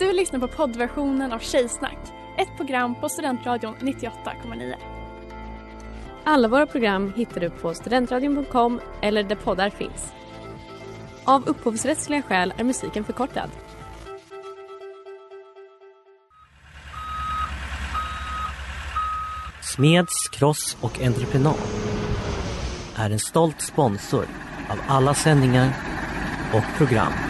Du lyssnar på poddversionen av Tjejsnack, ett program på Studentradion 98,9. Alla våra program hittar du på studentradion.com eller där poddar finns. Av upphovsrättsliga skäl är musiken förkortad. Smeds, Cross och Entreprenad är en stolt sponsor av alla sändningar och program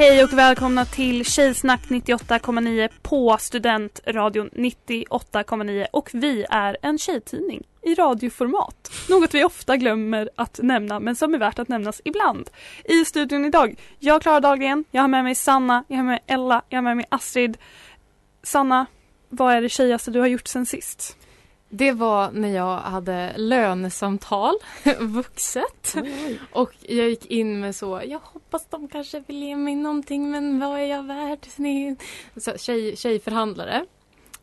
Hej och välkomna till Tjejsnack 98,9 på Studentradion 98,9 och vi är en tjejtidning i radioformat. Något vi ofta glömmer att nämna men som är värt att nämnas ibland. I studion idag, jag Klara Dahlgren, jag har med mig Sanna, jag har med mig Ella, jag har med mig Astrid. Sanna, vad är det tjejigaste du har gjort sen sist? Det var när jag hade lönesamtal, vuxet. Och jag gick in med så, jag hoppas de kanske vill ge mig någonting men vad är jag värd? Så, tjej, tjejförhandlare.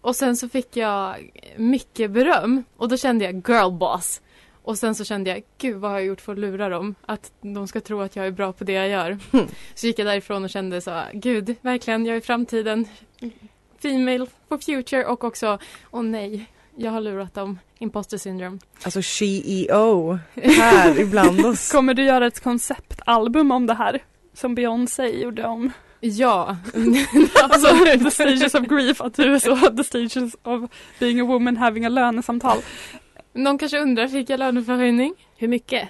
Och sen så fick jag mycket beröm och då kände jag girl boss. Och sen så kände jag, gud vad har jag gjort för att lura dem? Att de ska tro att jag är bra på det jag gör. Så gick jag därifrån och kände så, gud, verkligen, jag är framtiden. Female for future och också, åh nej, jag har lurat dem. Imposter syndrome. Alltså CEO här ibland oss. Kommer du göra ett konceptalbum om det här? Som Beyoncé gjorde om Ja, alltså the stages of grief, att du är så the stages of being a woman having a lönesamtal. Någon kanske undrar, fick jag löneförhöjning? Hur mycket?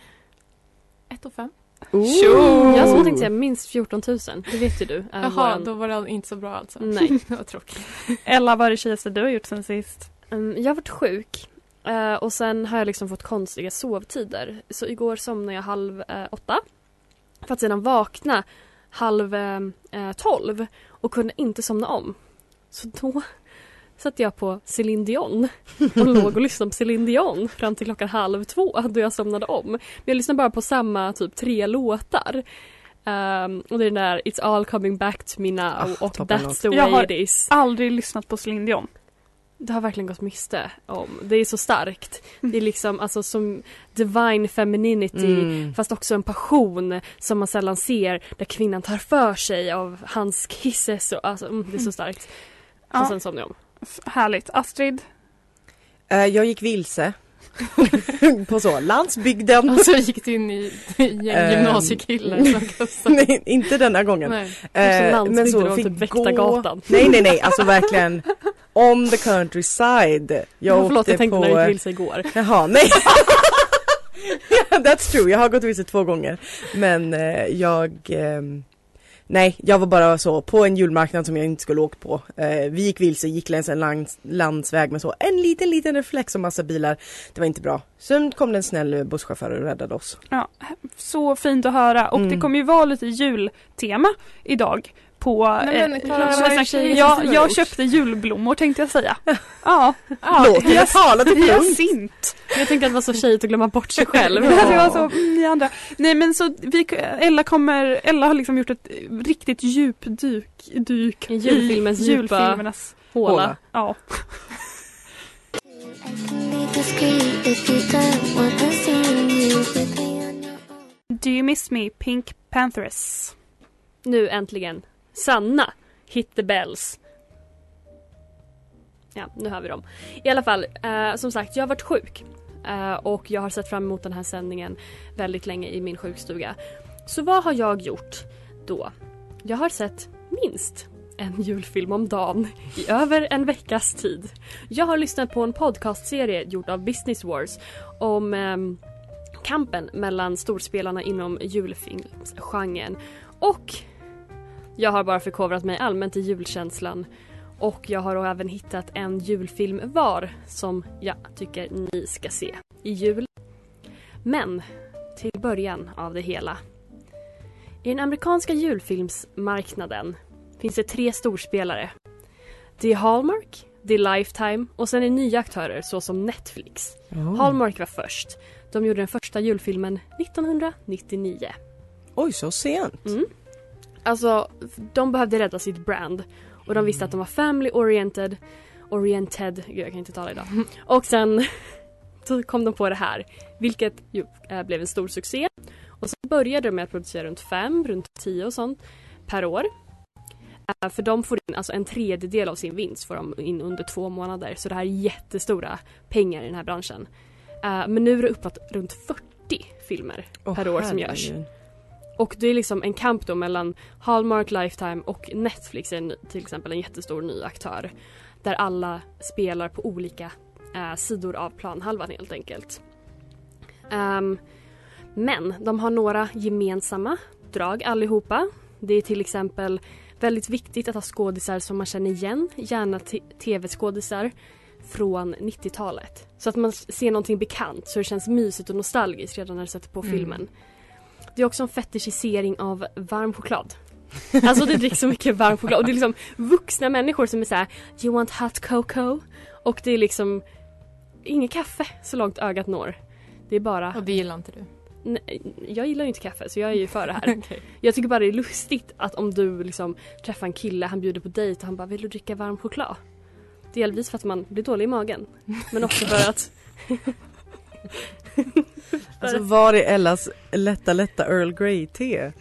1 och 5. Oh. Jag som tänkte säga minst 14 000, det vet ju du. Jaha, våran... då var det inte så bra alltså. Nej. det var tråkigt. Ella, vad är det tjejigaste du har gjort sen sist? Um, jag har varit sjuk uh, och sen har jag liksom fått konstiga sovtider. Så igår somnade jag halv uh, åtta för att sedan vakna halv uh, tolv och kunde inte somna om. Så då satte jag på Céline Dion och låg och lyssnade på Céline Dion fram till klockan halv två då jag somnade om. Men jag lyssnade bara på samma typ tre låtar. Um, och det är den där It's all coming back to me now oh, och That's the way it is. Jag har aldrig lyssnat på Céline Dion. Det har verkligen gått miste om. Det är så starkt. Det är liksom alltså som divine femininity mm. fast också en passion som man sällan ser där kvinnan tar för sig av hans kisses och alltså mm, det är så starkt. Ja. Och sen somnade jag om. Härligt. Astrid? Uh, jag gick vilse. på så, landsbygden. Och så gick du in i gäng gymnasiekillar Nej, inte denna gången. Nej. Uh, men så fick typ gå... gatan. Nej, nej, nej, alltså verkligen on the countryside. Jag ja, förlåt, jag tänkte på... när du gick vilse igår. Jaha, nej. That's true, jag har gått vilse två gånger. Men uh, jag um Nej, jag var bara så på en julmarknad som jag inte skulle åkt på. Eh, vi gick vilse, gick längs en lands, landsväg med så en liten liten reflex och massa bilar. Det var inte bra. Sen kom det en snäll busschaufför och räddade oss. Ja, så fint att höra och mm. det kommer ju vara lite jultema idag på... Nej, men, Clara, eh, jag, jag köpte julblommor tänkte jag säga. Ja. ja. Låt det tala till punkt. Jag tänkte att det var så tjejigt att glömma bort sig själv. det var så, ni andra. Nej men så vi, Ella kommer, Ella har liksom gjort ett riktigt djupdyk dyk i julfilmens djupa julfilmernas håla. Ja. Do you miss me, Pink Panthers? Nu äntligen Sanna, Hit the bells. Ja, nu har vi dem. I alla fall, eh, som sagt, jag har varit sjuk. Eh, och jag har sett fram emot den här sändningen väldigt länge i min sjukstuga. Så vad har jag gjort då? Jag har sett minst en julfilm om dagen i över en veckas tid. Jag har lyssnat på en podcastserie gjord av Business Wars om eh, kampen mellan storspelarna inom julfilmsgenren och jag har bara förkovrat mig allmänt i julkänslan och jag har även hittat en julfilm var som jag tycker ni ska se i jul. Men till början av det hela. I den amerikanska julfilmsmarknaden finns det tre storspelare. Det är Hallmark, det är Lifetime och sen är nya aktörer såsom Netflix. Oh. Hallmark var först. De gjorde den första julfilmen 1999. Oj, så sent. Mm. Alltså, de behövde rädda sitt brand. Och de visste att de var family oriented. Oriented, gud jag kan inte tala idag. Och sen så kom de på det här. Vilket ju eh, blev en stor succé. Och sen började de med att producera runt fem, runt tio och sånt per år. Eh, För de får in alltså en tredjedel av sin vinst får de in under två månader. Så det här är jättestora pengar i den här branschen. Eh, Men nu är det uppåt runt 40 filmer Åh, per år som görs. herregud. Och det är liksom en kamp då mellan Hallmark, Lifetime och Netflix är en- till exempel en jättestor ny aktör. Där alla spelar på olika eh, sidor av planhalvan helt enkelt. Ehm, men de har några gemensamma drag allihopa. Det är till exempel väldigt viktigt att ha skådisar som man känner igen, gärna tv-skådisar från 90-talet. Så att man ser någonting bekant så det känns mysigt och nostalgiskt redan när du sätter på Mm. filmen. Det är också en fetischisering av varm choklad. Alltså det dricks så mycket varm choklad och det är liksom vuxna människor som är såhär You want hot cocoa? Och det är liksom inget kaffe så långt ögat når. Det är bara Och det gillar inte du? Nej, jag gillar ju inte kaffe så jag är ju för det här. Jag tycker bara det är lustigt att om du liksom träffar en kille, han bjuder på dejt och han bara vill du dricka varm choklad? Delvis för att man blir dålig i magen. Men också för att Alltså var är Ellas lätta lätta Earl Grey te?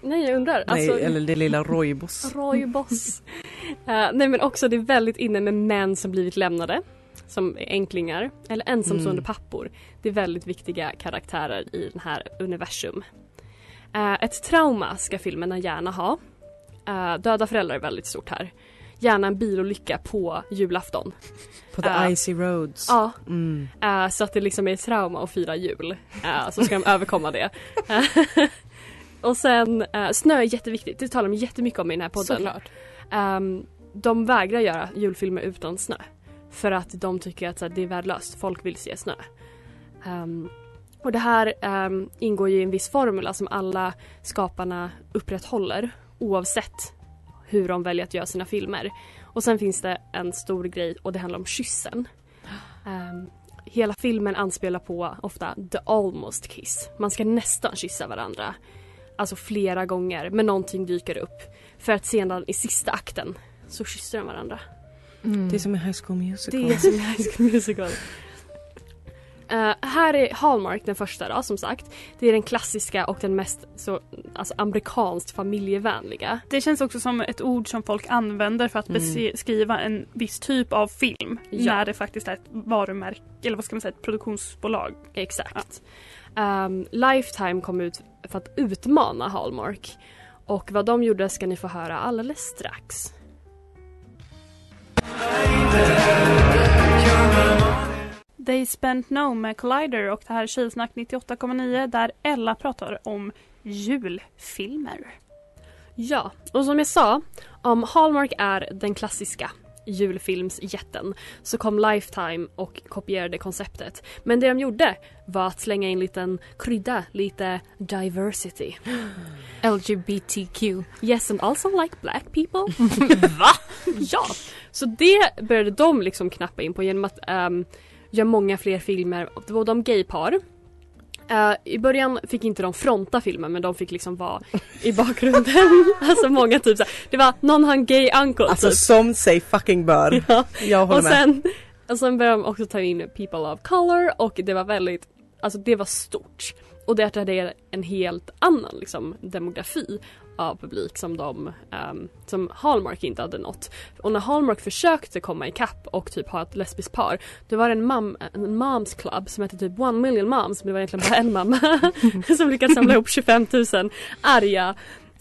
Nej jag undrar. Nej, Alltså, eller det lilla Roybos. Royboss. uh, nej men också det är väldigt inne med män som blivit lämnade. Som enklingar. Eller ensamstående Mm. pappor. Det är väldigt viktiga karaktärer i den här universum. Eh, ett trauma ska filmerna gärna ha. Eh, döda föräldrar är väldigt stort här. Gärna en bilolycka på julafton. På the Ja. icy roads. Ja, Mm. eh, så att det liksom är ett trauma att fira jul. Eh, så ska de överkomma det. Och sen snö är jätteviktigt. Det talar de jättemycket om i den här podden. Såklart. Ehm, de vägrar göra julfilmer utan snö. För att de tycker att här, det är värdelöst. Folk vill se snö. Ehm, och det här ehm, ingår ju i en viss formula som alla skaparna upprätthåller oavsett hur de väljer att göra sina filmer. Och sen finns det en stor grej och det handlar om kyssen. Ehm, hela filmen anspelar på ofta the almost kiss. Man ska nästan kyssa varandra. Alltså flera gånger men någonting dyker upp. För att sedan i sista akten så kysser de varandra. Mm. Det är som i High School Musical. Det är som i High School Musical. Eh, här är Hallmark den första då, som sagt. Det är den klassiska och den mest så, alltså, amerikanskt familjevänliga. Det känns också som ett ord som folk använder för att Mm. beskriva en viss typ av film. Ja. När det faktiskt är ett varumärke, eller vad ska man säga, ett produktionsbolag. Exakt. Ehm, Lifetime kom ut för att utmana Hallmark. Och vad de gjorde ska ni få höra alldeles strax. They Spent No med Collider och det här är Tjejsnack 98,9 där Ella pratar om julfilmer. Ja, och som jag sa, om Hallmark är den klassiska julfilmsjätten så kom Lifetime och kopierade konceptet. Men det de gjorde var att slänga in liten krydda, lite diversity. LGBTQ. Yes and also like black people. Va? ja, så det började de liksom knappa in på genom att um, göra många fler filmer. Det var de gaypar. Eh, I början fick inte de fronta filmen men de fick liksom vara i bakgrunden. alltså många typ såhär, det var någon har en gay uncle Alltså typ. som sig fucking bör. Ja. Jag håller Och med. sen, och sen började de också ta in people of color och det var väldigt, alltså det var stort. Och det är en helt annan liksom, demografi av publik som de, um, som Hallmark inte hade nått. Och när Hallmark försökte komma ikapp och typ ha ett lesbiskt par, då var det en, mam, en moms club som hette typ One Million Moms, men det var egentligen bara en mamma som lyckades samla ihop 25 000 arga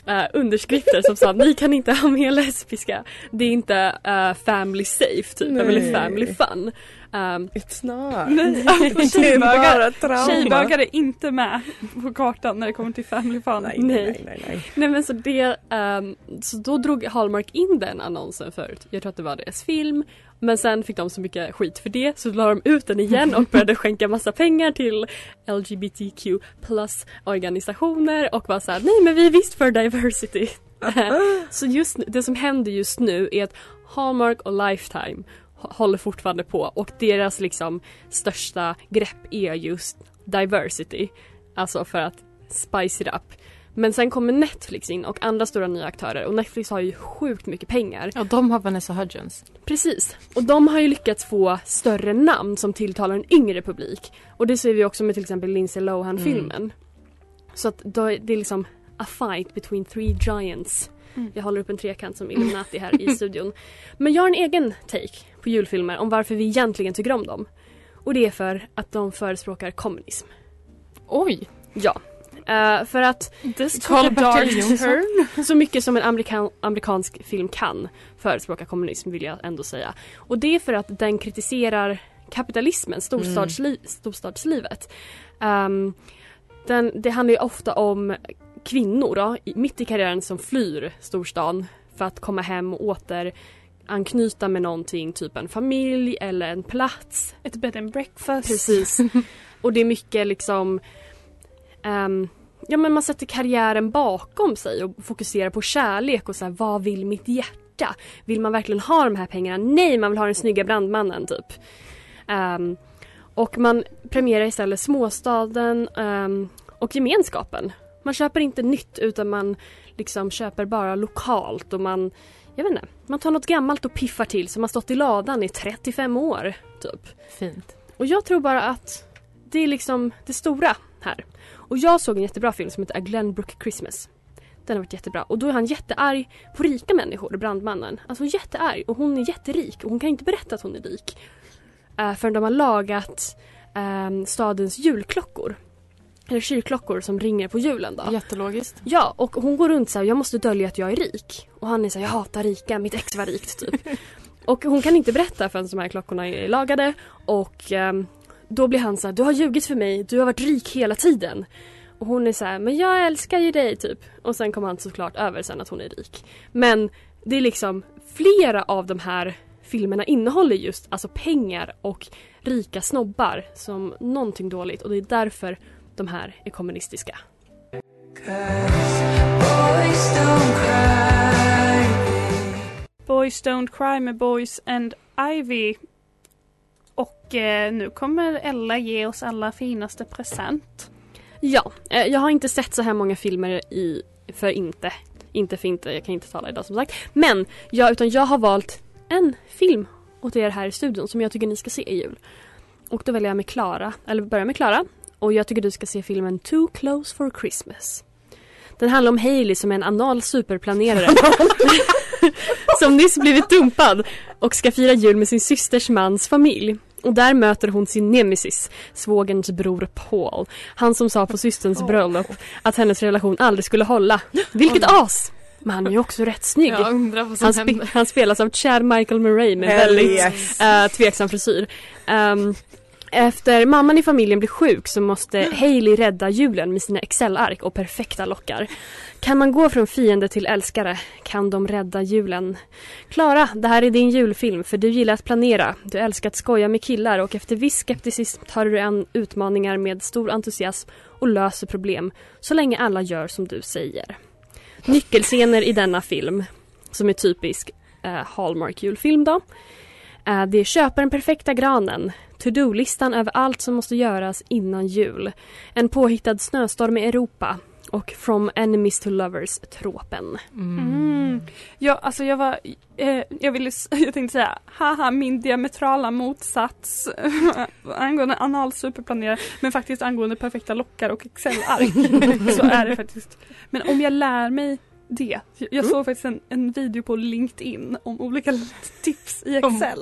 eh, underskrifter som sa ni kan inte ha med lesbiska. Det är inte eh, family safe typ, Nej. eller family fun. Um, It's not. Nej, det är tjejbögar, tjejbögar är inte med på kartan när det kommer till Family Fun. Nej, Nej. nej, nej, nej. Nej men så det, ehm, så då drog Hallmark in den annonsen förut. Jag tror att det var deras film. Men sen fick de så mycket skit för det så la de ut den igen och började skänka massa pengar till LGBTQ plus organisationer och var såhär nej men vi är visst för diversity. så just nu, det som händer just nu är att Hallmark och Lifetime håller fortfarande på och deras liksom största grepp är just diversity. Alltså för att spice it up. Men sen kommer Netflix in och andra stora nya aktörer och Netflix har ju sjukt mycket pengar. Ja, de har Vanessa Hudgens. Precis. Och de har ju lyckats få större namn som tilltalar en yngre publik. Och det ser vi också med till exempel Lindsay Lohan-filmen. Så att då det är liksom a fight between three giants. Mm. Jag håller upp en trekant som Illuminati här i studion. Men jag har en egen take på julfilmer om varför vi egentligen tycker om dem. Och det är för att de förespråkar kommunism. Oj! Ja. Eh, för att a dark turn. så mycket som en amerikan amerikansk film kan förespråka kommunism vill jag ändå säga. Och det är för att den kritiserar kapitalismen, storstadsli storstadslivet. Ehm, den, det handlar ju ofta om kvinnor då, mitt i karriären som flyr storstan för att komma hem och åter anknyta med någonting, typ en familj eller en plats Ett bed and breakfast. Precis. Och det är mycket liksom ehm, Ja men man sätter karriären bakom sig och fokuserar på kärlek och så här, vad vill mitt hjärta? Vill man verkligen ha de här pengarna? Nej, man vill ha den snygga brandmannen typ. Ehm, och man premierar istället småstaden ehm, och gemenskapen. Man köper inte nytt utan man liksom köper bara lokalt och man jag vet inte, man tar något gammalt och piffar till som har stått i ladan i 35 år typ. Fint. Och jag tror bara att det är liksom det stora här. Och jag såg en jättebra film som heter A Glenbrook Christmas. Den har varit jättebra. Och då är han jättearg på rika människor, brandmannen. Alltså jättearg. Och hon är jätterik och hon kan inte berätta att hon är rik. Uh, förrän de har lagat ehm, stadens julklockor. Eller kyrkklockor som ringer på julen då. Jättelogiskt. Ja, och hon går runt så här, jag måste dölja att jag är rik. Och han är så här, jag hatar rika, mitt ex var rikt typ. och hon kan inte berätta förrän de här klockorna är lagade. Och ehm, då blir han så här, du har ljugit för mig, du har varit rik hela tiden. Och hon är så här, men jag älskar ju dig typ. Och sen kommer han såklart över sen att hon är rik. Men det är liksom flera av de här filmerna innehåller just alltså pengar och rika snobbar som någonting dåligt och det är därför de här är kommunistiska. Boys Don't Cry med Boys and Ivy. Och eh, nu kommer Ella ge oss alla finaste present. Ja, eh, jag har inte sett så här många filmer i för inte. Inte för inte, jag kan inte tala idag som sagt. Men, ja, utan jag har valt en film åt er här i studion som jag tycker ni ska se i jul. Och då väljer jag med Klara, eller börjar med Klara. Och jag tycker du ska se filmen Too Close for Christmas. Den handlar om Hailey som är en anal superplanerare. som nyss blivit dumpad och ska fira jul med sin systers mans familj. Och där möter hon sin nemesis, svågerns bror Paul. Han som sa på systerns bröllop att hennes relation aldrig skulle hålla. Vilket as! Men han är ju också rätt snygg. Han, spe- han spelas av Chad Michael Murray med Hell väldigt yes. eh, tveksam frisyr. Ehm, efter mamman i familjen blir sjuk så måste Hailey rädda julen med sina Excel-ark och perfekta lockar. Kan man gå från fiende till älskare? Kan de rädda julen? Klara, det här är din julfilm för du gillar att planera. Du älskar att skoja med killar och efter viss skepticism tar du an utmaningar med stor entusiasm och löser problem så länge alla gör som du säger. Nyckelscener i denna film, som är typisk eh, Hallmark julfilm då. Eh, det är köpa den perfekta granen, to-do-listan över allt som måste göras innan jul, en påhittad snöstorm i Europa och From Enemies to Lovers-tropen. Mm. Ja, alltså jag var, eh, jag ville, jag tänkte säga, haha min diametrala motsats angående anal superplanerare, men faktiskt angående perfekta lockar och Excel-ark. så är det faktiskt. Men om jag lär mig det, jag såg faktiskt en, en video på LinkedIn om olika tips i Excel.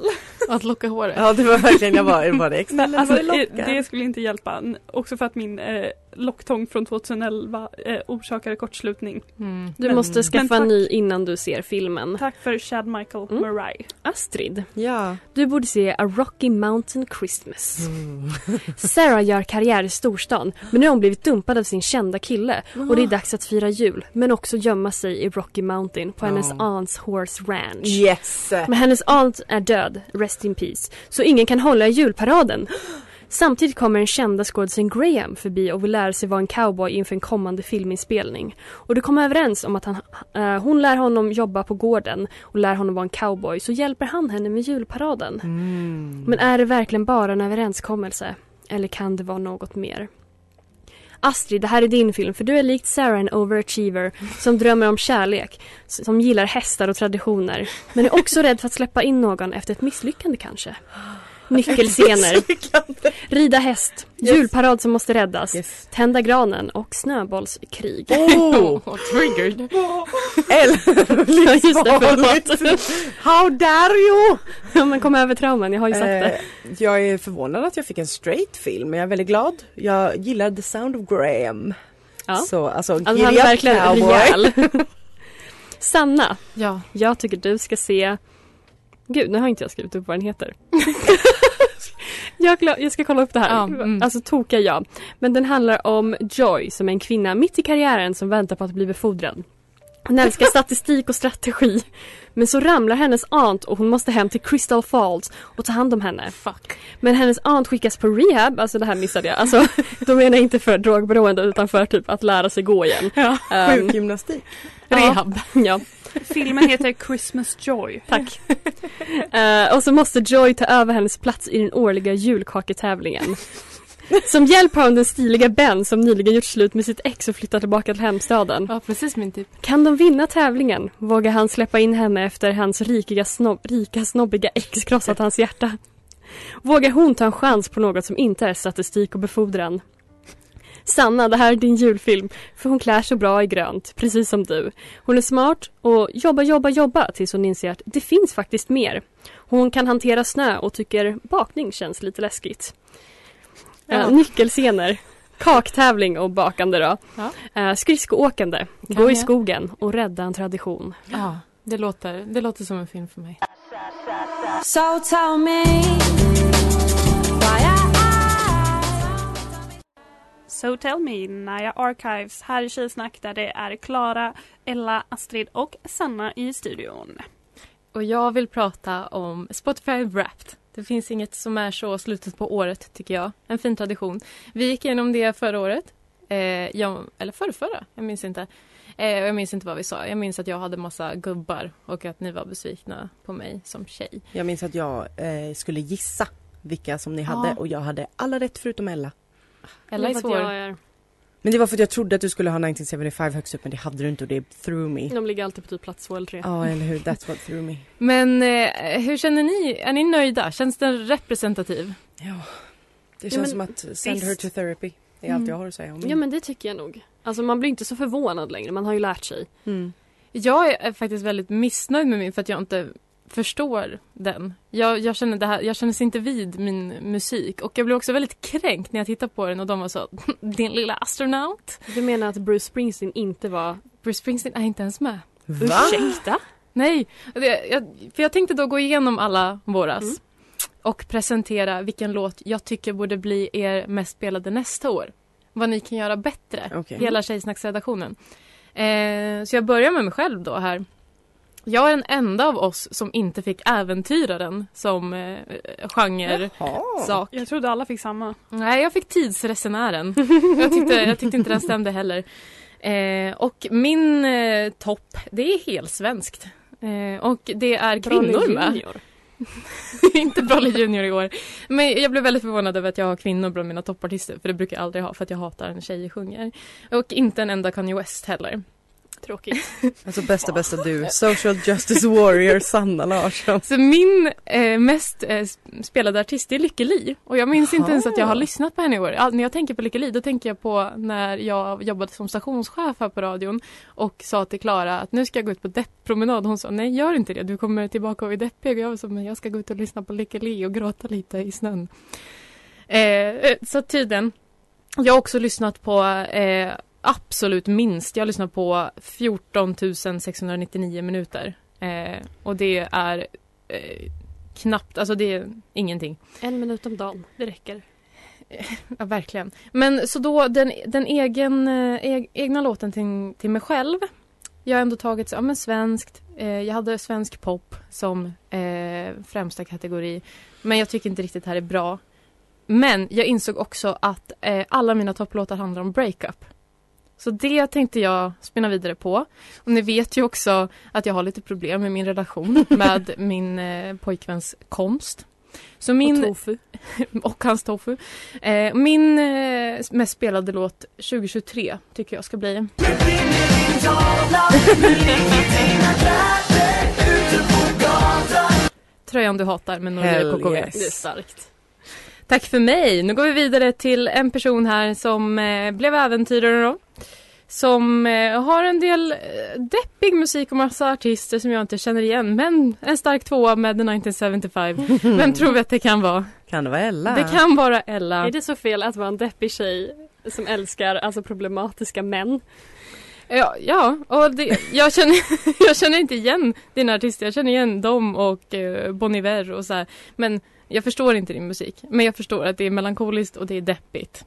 Att locka håret. Ja det var verkligen, jag var, var det eller Alltså, det skulle inte hjälpa, också för att min eh, locktång från 2011 eh, orsakade kortslutning. Mm. Du Men- måste skaffa en ny innan du ser filmen. Tack för Chad Michael Mm. Murray. Astrid, Ja. du borde se A Rocky Mountain Christmas. Sarah gör karriär i storstan men nu har hon blivit dumpad av sin kända kille och det är dags att fira jul men också gömma sig i Rocky Mountain på hennes aunts horse ranch. Yes! Men hennes aunt är död, rest in peace, så ingen kan hålla i julparaden. Samtidigt kommer den kända skådisen Graham förbi och vill lära sig vara en cowboy inför en kommande filminspelning. Och de kommer överens om att han, eh, hon lär honom jobba på gården och lär honom vara en cowboy så hjälper han henne med julparaden. Mm. Men är det verkligen bara en överenskommelse? Eller kan det vara något mer? Astrid, det här är din film för du är likt Sarah en overachiever som drömmer om kärlek, som gillar hästar och traditioner, men är också rädd för att släppa in någon efter ett misslyckande kanske. Nyckelscener, rida häst, julparad som måste räddas, Yes. tända granen och snöbollskrig. Oh! triggered. Just det, förlåt. How dare you! Ja, men kom över trauman, jag har ju sagt det. Eh, jag är förvånad att jag fick en straight film men jag är väldigt glad. Jag gillar The Sound of Graham. Ja. Så alltså, Alltså, han är verkligen cowboy. rejäl. Sanna, Ja. jag tycker du ska se Gud, nu har inte jag skrivit upp vad den heter. Jag, jag ska kolla upp det här. Ja, mm. Alltså toka jag. Men den handlar om Joy som är en kvinna mitt i karriären som väntar på att bli befordrad. Hon älskar statistik och strategi. Men så ramlar hennes aunt och hon måste hem till Crystal Falls och ta hand om henne. Fuck. Men hennes aunt skickas på rehab, alltså det här missade jag. Alltså, då menar jag inte för drogberoende utan för typ att lära sig gå igen. Ja. Ehm, Sjukgymnastik. Rehab. ja. Filmen heter Christmas Joy. Tack. Eh, och så måste Joy ta över hennes plats i den årliga julkaketävlingen. Som hjälp har hon den stiliga Ben som nyligen gjort slut med sitt ex och flyttat tillbaka till hemstaden. Ja, precis min typ. Kan de vinna tävlingen? Vågar han släppa in henne efter hans rikiga snobb, rika snobbiga ex krossat hans hjärta? Vågar hon ta en chans på något som inte är statistik och befordran? Sanna, det här är din julfilm, för hon klär så bra i grönt, precis som du. Hon är smart och jobbar, jobbar, jobbar tills hon inser att det finns faktiskt mer. Hon kan hantera snö och tycker bakning känns lite läskigt. Ja. Eh, nyckelscener. Kaktävling och bakande då. Ja. Eh, skridskoåkande, Kan gå i skogen och rädda en tradition. Ja, det låter, det låter som en film för mig. So So tell me, Naya Archives. Här i Tjejsnack där det är Klara, Ella, Astrid och Sanna i studion. Och jag vill prata om Spotify Wrapped. Det finns inget som är så slutet på året tycker jag. En fin tradition. Vi gick igenom det förra året. Eh, jag, eller förra, förra, jag minns inte. Eh, jag minns inte vad vi sa. Jag minns att jag hade massa gubbar och att ni var besvikna på mig som tjej. Jag minns att jag eh, skulle gissa vilka som ni hade Ja. och jag hade alla rätt förutom Ella. Ella är Det svår. att jag är- Men det var för att jag trodde att du skulle ha 1975 högst upp men det hade du inte och det threw me. De ligger alltid på typ plats två eller tre. Ja eller hur, that's what threw me. Men eh, hur känner ni? Är ni nöjda? Känns den representativ? Ja. Det Ja, känns men som att send her visst. to therapy. Det är allt Mm. jag har att säga om Ja men det tycker jag nog. Alltså man blir inte så förvånad längre, man har ju lärt sig. mm. Jag är faktiskt väldigt missnöjd med min för att jag inte förstår den. Jag, jag, känner det här, jag känner inte vid min musik och jag blev också väldigt kränkt när jag tittade på den och de var så din lilla astronaut. Du menar att Bruce Springsteen inte var... Bruce Springsteen är inte ens med. Va? Ursäkta? Nej, det, jag, för jag tänkte då gå igenom alla våras Mm. och presentera vilken låt jag tycker borde bli er mest spelade nästa år. Vad ni kan göra bättre, Okej. hela Tjejsnacksredaktionen. Eh, så jag börjar med mig själv då här. Jag är den enda av oss som inte fick Äventyraren som eh, genre sak. Jag trodde alla fick samma. Nej, jag fick Tidsresenären. jag, tyckte, jag tyckte inte den stämde heller. Eh, och min eh, topp, det är helsvenskt. Eh, och det är kvinnor med. Junior. inte Brolle Junior i år. Men jag blev väldigt förvånad över att jag har kvinnor bland mina toppartister. För det brukar jag aldrig ha för att jag hatar när tjejer sjunger. Och inte en enda Kanye West heller. Tråkigt. Alltså bästa bästa du, social justice warrior Sanna Larsson. Så min eh, mest eh, spelade artist är Lykke Li. Och jag minns inte ens att jag har lyssnat på henne i år. Ja, när jag tänker på Lykke Li då tänker jag på när jag jobbade som stationschef här på radion och sa till Klara att nu ska jag gå ut på depppromenad. Hon sa nej gör inte det, du kommer tillbaka och är deppig. Och jag så men jag ska gå ut och lyssna på Lykke Li och gråta lite i snön. Eh, eh, så tydligen. Jag har också lyssnat på eh, absolut minst. Jag har lyssnat på 14 699 minuter. Eh, och det är eh, knappt, alltså det är ingenting. En minut om dagen, det räcker. Ja, verkligen. Men så då den, den egen, eh, eg, egna låten till, till mig själv. Jag har ändå tagit så, ja, men svenskt. Eh, jag hade svensk pop som eh, främsta kategori. Men jag tycker inte riktigt det här är bra. Men jag insåg också att eh, alla mina topplåtar handlar om breakup. Så det tänkte jag spinna vidare på. Och ni vet ju också att jag har lite problem med min relation med min eh, pojkväns konst. Så min, Och tofu. och hans tofu. Eh, min eh, mest spelade låt 2023 tycker jag ska bli. Tröjan du hatar med Hell KKV. yes. Det är starkt. Tack för mig. Nu går vi vidare till en person här som eh, blev äventyrare då. Som eh, har en del eh, deppig musik och massa artister som jag inte känner igen. Men en stark tvåa med The 1975. Vem tror vi att det kan vara? Kan det vara Ella? Det kan vara Ella. Är det så fel att vara en deppig tjej som älskar alltså problematiska män? Ja, ja och det, jag, känner, jag känner inte igen dina artister. Jag känner igen dem och eh, Bon Iver och så här. Men jag förstår inte din musik. Men jag förstår att det är melankoliskt och det är deppigt.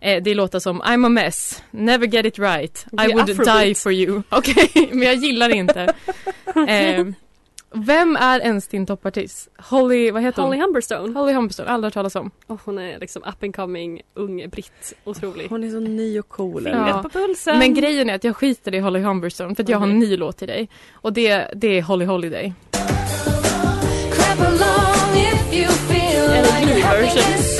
Eh, det är låtar som I'm a mess, Never get it right, I would afrobeat. die for you. Okej, men jag gillar det inte. eh, vem är ens din toppartist? Holly, vad heter Holly hon? Humberstone. Holly Humberstone, aldrig hört talas om. Och hon är liksom up and coming, ung britt. Otrolig. Hon är så ny och cool. Ja. eller? Rätt på pulsen. Men grejen är att jag skiter i Holly Humberstone för att jag har en ny låt till dig. Och det, det är Holly Holiday. Eller Glee-version.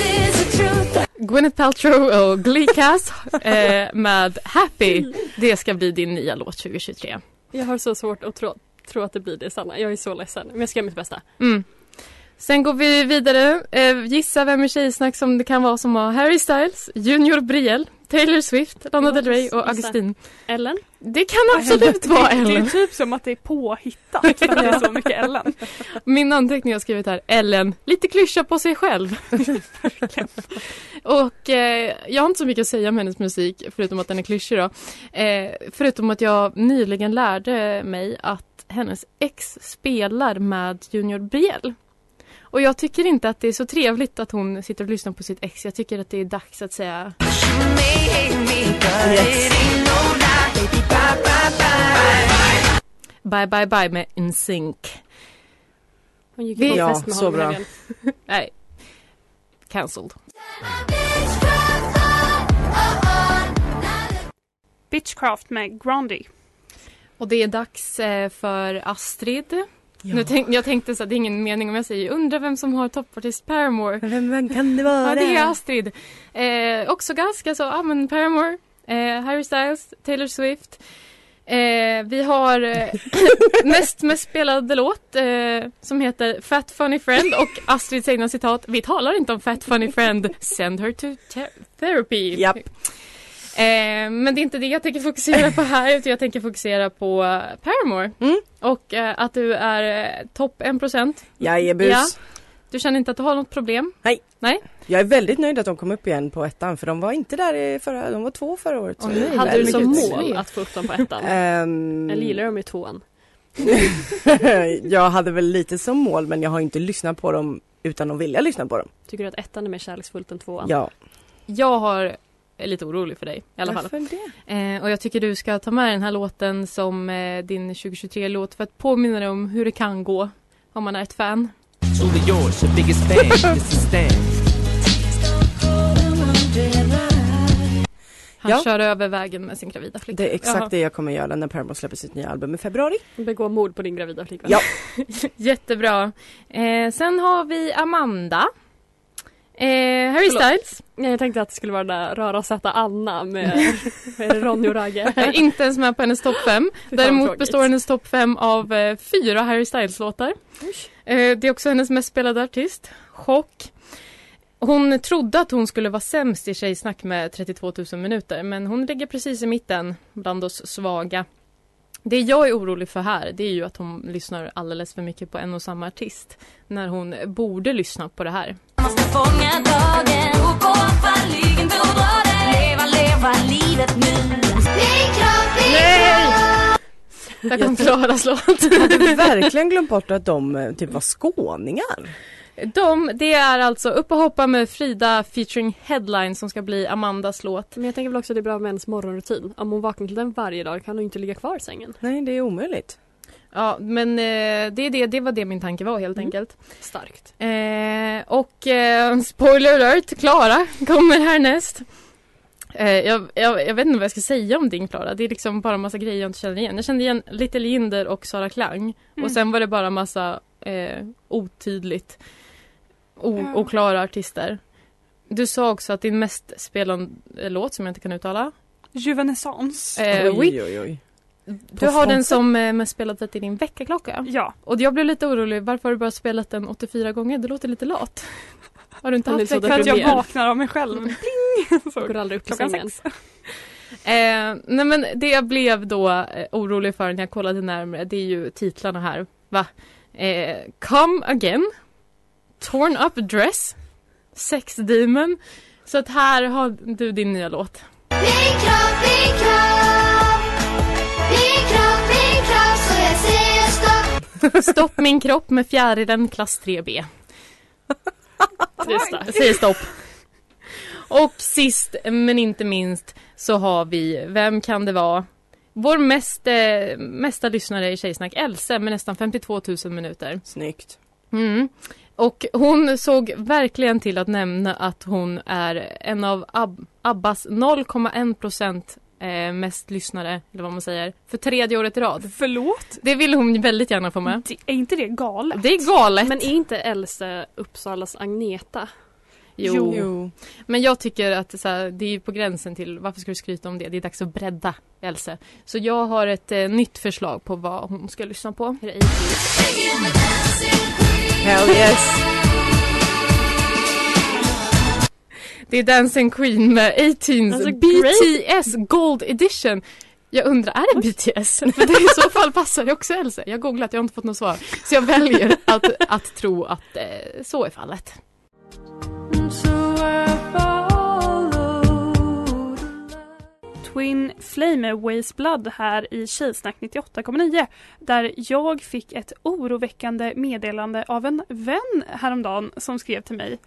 Gwyneth Paltrow och Glee Cast eh, med Happy. Det ska bli din nya låt 2023. Jag har så svårt att tro, tro att det blir det Sanna. Jag är så ledsen. Men jag ska göra mitt bästa. Mm. Sen går vi vidare. Eh, gissa vem i Tjejsnack som det kan vara som har Harry Styles, Junior Brielle, Taylor Swift, Lana Del Rey och. Augustin. Ellen? Det kan absolut vara Det är Ellen. typ som att det är påhittat för att det är så mycket Ellen. Min anteckning jag har skrivit här, Ellen, lite klyscha på sig själv. och eh, jag har inte så mycket att säga om hennes musik, förutom att den är klyschig då. Eh, förutom att jag nyligen lärde mig att hennes ex spelar med Junior Brielle. Och jag tycker inte att det är så trevligt att hon sitter och lyssnar på sitt ex. Jag tycker att det är dags att säga bye bye bye med NSYNC. Hon gick Vi- Ja, med så bra. Nej. Cancelled. Bitchcraft med Grandy. Och det är dags eh, för Astrid. Nu tänk, jag tänkte så att det är ingen mening om jag säger undrar vem som har toppartist Paramore. Vem, vem kan det vara? Ja, det är Astrid. Eh, också ganska så, ja men Paramore, eh, Harry Styles, Taylor Swift. Eh, vi har eh, näst mest spelade låt eh, som heter Fat Funny Friend och Astrids egna citat Vi talar inte om Fat Funny Friend, send her to therapy. Japp. Eh, men det är inte det jag tänker fokusera på här utan jag tänker fokusera på Paramore. Mm. Och eh, att du är eh, topp 1%. Jajebus. Ja. Du känner inte att du har något problem? Jag är väldigt nöjd att de kom upp igen på ettan för de var inte där i förra, de var två förra året. nej. Hade du som mål att få upp dem på ettan? Ehm, Eller gillar de i tvåan? jag hade väl lite som mål men jag har inte lyssnat på dem utan att vilja lyssna på dem. Tycker du att ettan är mer kärleksfullt än tvåan? Ja. Jag har är lite orolig för dig i alla fall. Varför det? Eh, och jag tycker du ska ta med den här låten som eh, din 2023-låt för att påminna dig om hur det kan gå om man är ett fan. Truly yours, your biggest fan, Mr. Stan. Han Ja. kör över vägen med sin gravida flicka. Det är exakt Jaha. det jag kommer göra när Paramore släpper sitt nya album i februari. Begå mord på din gravida flickvän? Ja. Jättebra. Eh, sen har vi Amanda. Eh, Harry Förlåt. Styles. Ja, Jag tänkte att det skulle vara den där röra och sätta Anna med, med Ronny och Ragge. är inte ens med på hennes topp 5. Fy fan, Däremot består hennes topp 5 av eh, fyra Harry Styles-låtar. Eh, det är också hennes mest spelade artist. Chock. Hon trodde att hon skulle vara sämst i Tjejsnack med 32 000 minuter men hon ligger precis i mitten bland oss svaga. Det jag är orolig för här det är ju att hon lyssnar alldeles för mycket på en och samma artist när hon borde lyssna på det här. Måste fånga dagen och gå fallligen dra det Leva, leva livet nu Nej! Där kom Klaras låt. Jag hade verkligen glömt bort att de eh, typ var skåningar. De, det är alltså Upp och hoppa med Frida featuring Headline som ska bli Amandas låt. Men jag tänker väl också att det är bra med hennes morgonrutin. Om hon vaknar till den varje dag kan hon inte ligga kvar i sängen. Nej, det är omöjligt. Ja, men eh, det, är det, det var det min tanke var helt enkelt. Starkt. Eh, och eh, spoiler alert, Klara kommer härnäst. Eh, jag, jag, jag vet inte vad jag ska säga om din Klara. Det är liksom bara massa grejer jag inte känner igen. Jag kände igen Little Jinder och Sara Klang. Mm. Och sen var det bara massa eh, otydligt. O- oklara artister. Du sa också att din mest spelande låt som jag inte kan uttala. Juvenescence. Eh, oj, oj, oj. du har den som eh, mest spelat i din väckarklocka. Ja. Och jag blev lite orolig. Varför har du bara spelat den 84 gånger? Det låter lite lat. Har du inte haft så För att jag vaknar av mig själv. Pling! Så, Går aldrig upp klockan sängen. sex. Eh, nej men det jag blev då eh, orolig för när jag kollade närmare det är ju titlarna här. Va? Eh, Come Again, Torn Up Dress, Sex Demon. Så att här har du din nya låt. Min kropp, min kropp Min kropp, min kropp Så jag säger stopp Stopp min kropp med fjärilen klass 3B. Trista. Jag säger stopp. Och sist men inte minst så har vi, vem kan det vara? Vår mest, eh, mesta lyssnare i Tjejsnack, Else med nästan 52 000 minuter. Snyggt. Mm. Och hon såg verkligen till att nämna att hon är en av Ab- Abbas 0,1 procent eh, mest lyssnare, eller vad man säger, för tredje året i rad. Förlåt? Det ville hon väldigt gärna få med. Det, är inte det galet? Det är galet. Men är inte Else Uppsalas Agneta? Jo. Jo. Men jag tycker att det, är så här, det är på gränsen till varför ska du skryta om det? Det är dags att bredda Else. Så jag har ett eh, nytt förslag på vad hon ska lyssna på. Hell yes. Det är Dancing Queen med 18s Alltså, BTS Gold Edition. Jag undrar, är det BTS? För det i så fall passar det också Else. Jag har googlat, jag har inte fått något svar. Så jag väljer att, att tro att eh, så är fallet. Twin Flame Waste Blood här i Tjejsnack 98,9 där jag fick ett oroväckande meddelande av en vän häromdagen som skrev till mig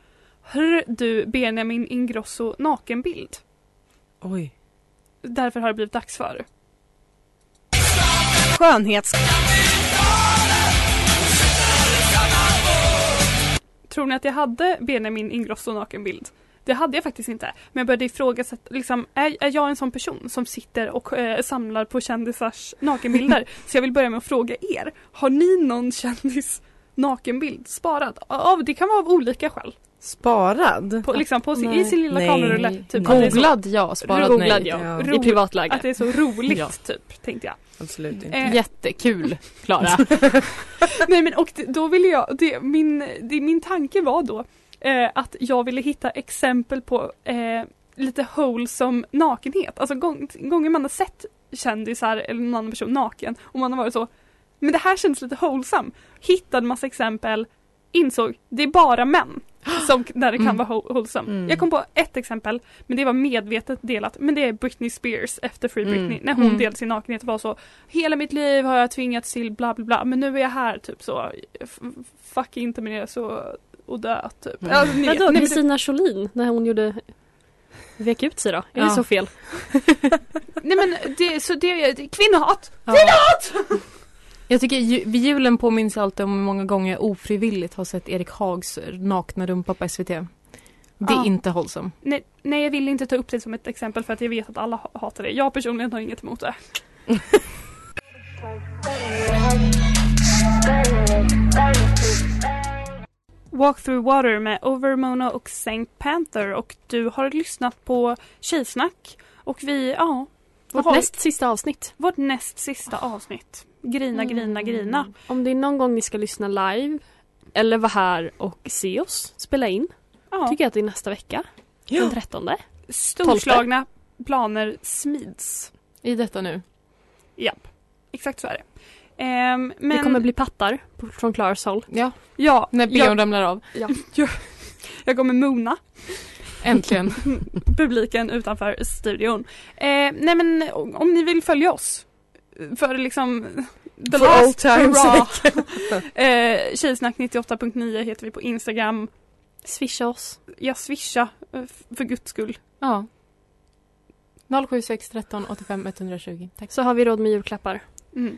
Hör du Benjamin Ingrosso nakenbild? Oj. Därför har det blivit dags för Skönhets... Tror ni att jag hade Benjamin Ingrosso nakenbild? Det hade jag faktiskt inte. Men jag började ifrågasätta, liksom, är, är jag en sån person som sitter och eh, samlar på kändisars nakenbilder? Så jag vill börja med att fråga er. Har ni någon kändis nakenbild sparad? Av, det kan vara av olika skäl. Sparad? På, liksom på sin, I sin lilla Nej. kamerulle. Typ, att det är så- Googlad ja, sparat Googlad nej. ja. Ja. I privatläge. Att det är så roligt Ja. typ, tänkte jag. Absolut inte. Eh, Jättekul, Klara. Nej men och det- då ville jag, det, min, det, min tanke var då eh, att jag ville hitta exempel på eh, lite wholesome nakenhet. Alltså gång, gånger man har sett kändisar eller någon annan person naken och man har varit så men det här känns lite wholesome. Hittade massa exempel, insåg det är bara män som, där det kan Mm. vara whole- wholesome. Mm. Jag kom på ett exempel men det var medvetet delat men det är Britney Spears efter Free Mm. Britney när hon Mm. delade sin nakenhet var så Hela mitt liv har jag tvingats till bla bla bla men nu är jag här typ så Fuck inte med det så och dö typ. Mm. Alltså, ni Vadå Kristina Scholin när hon gjorde Vek ut sig då? Är Ja. det så fel? Nej men det, så det, det kvinnohat! Jag tycker ju, julen påminns alltid om hur många gånger jag ofrivilligt har sett Erik Hags nakna rumpa på SVT. Det är Ja. inte hållsam. Nej, nej jag vill inte ta upp det som ett exempel för att jag vet att alla ha- hatar det. Jag personligen har inget emot det. Walk through water med Overmona och Saint Panther och du har lyssnat på Tjejsnack och vi, ja, Vårt har- näst sista avsnitt. vårt näst sista avsnitt. Grina, grina, grina. Om det är någon gång ni ska lyssna live eller vara här och se oss spela in Ja, tycker jag att det är nästa vecka. Den 13. storslagna planer smids. I detta nu. Japp, exakt så är det. Ehm, men, Det kommer bli pattar på- från Klaras håll. Ja, ja, när jag, bion ramlar av. jag kommer mona Äntligen. publiken utanför studion. Eh, nej men om ni vill följa oss för liksom the For last old times hurrah. eh, Tjejsnack98.9 heter vi på Instagram. Swisha oss. Jag swisha eh, för guds skull. Ja. 076 13 85 120. Tack. Så har vi råd med julklappar. Mm.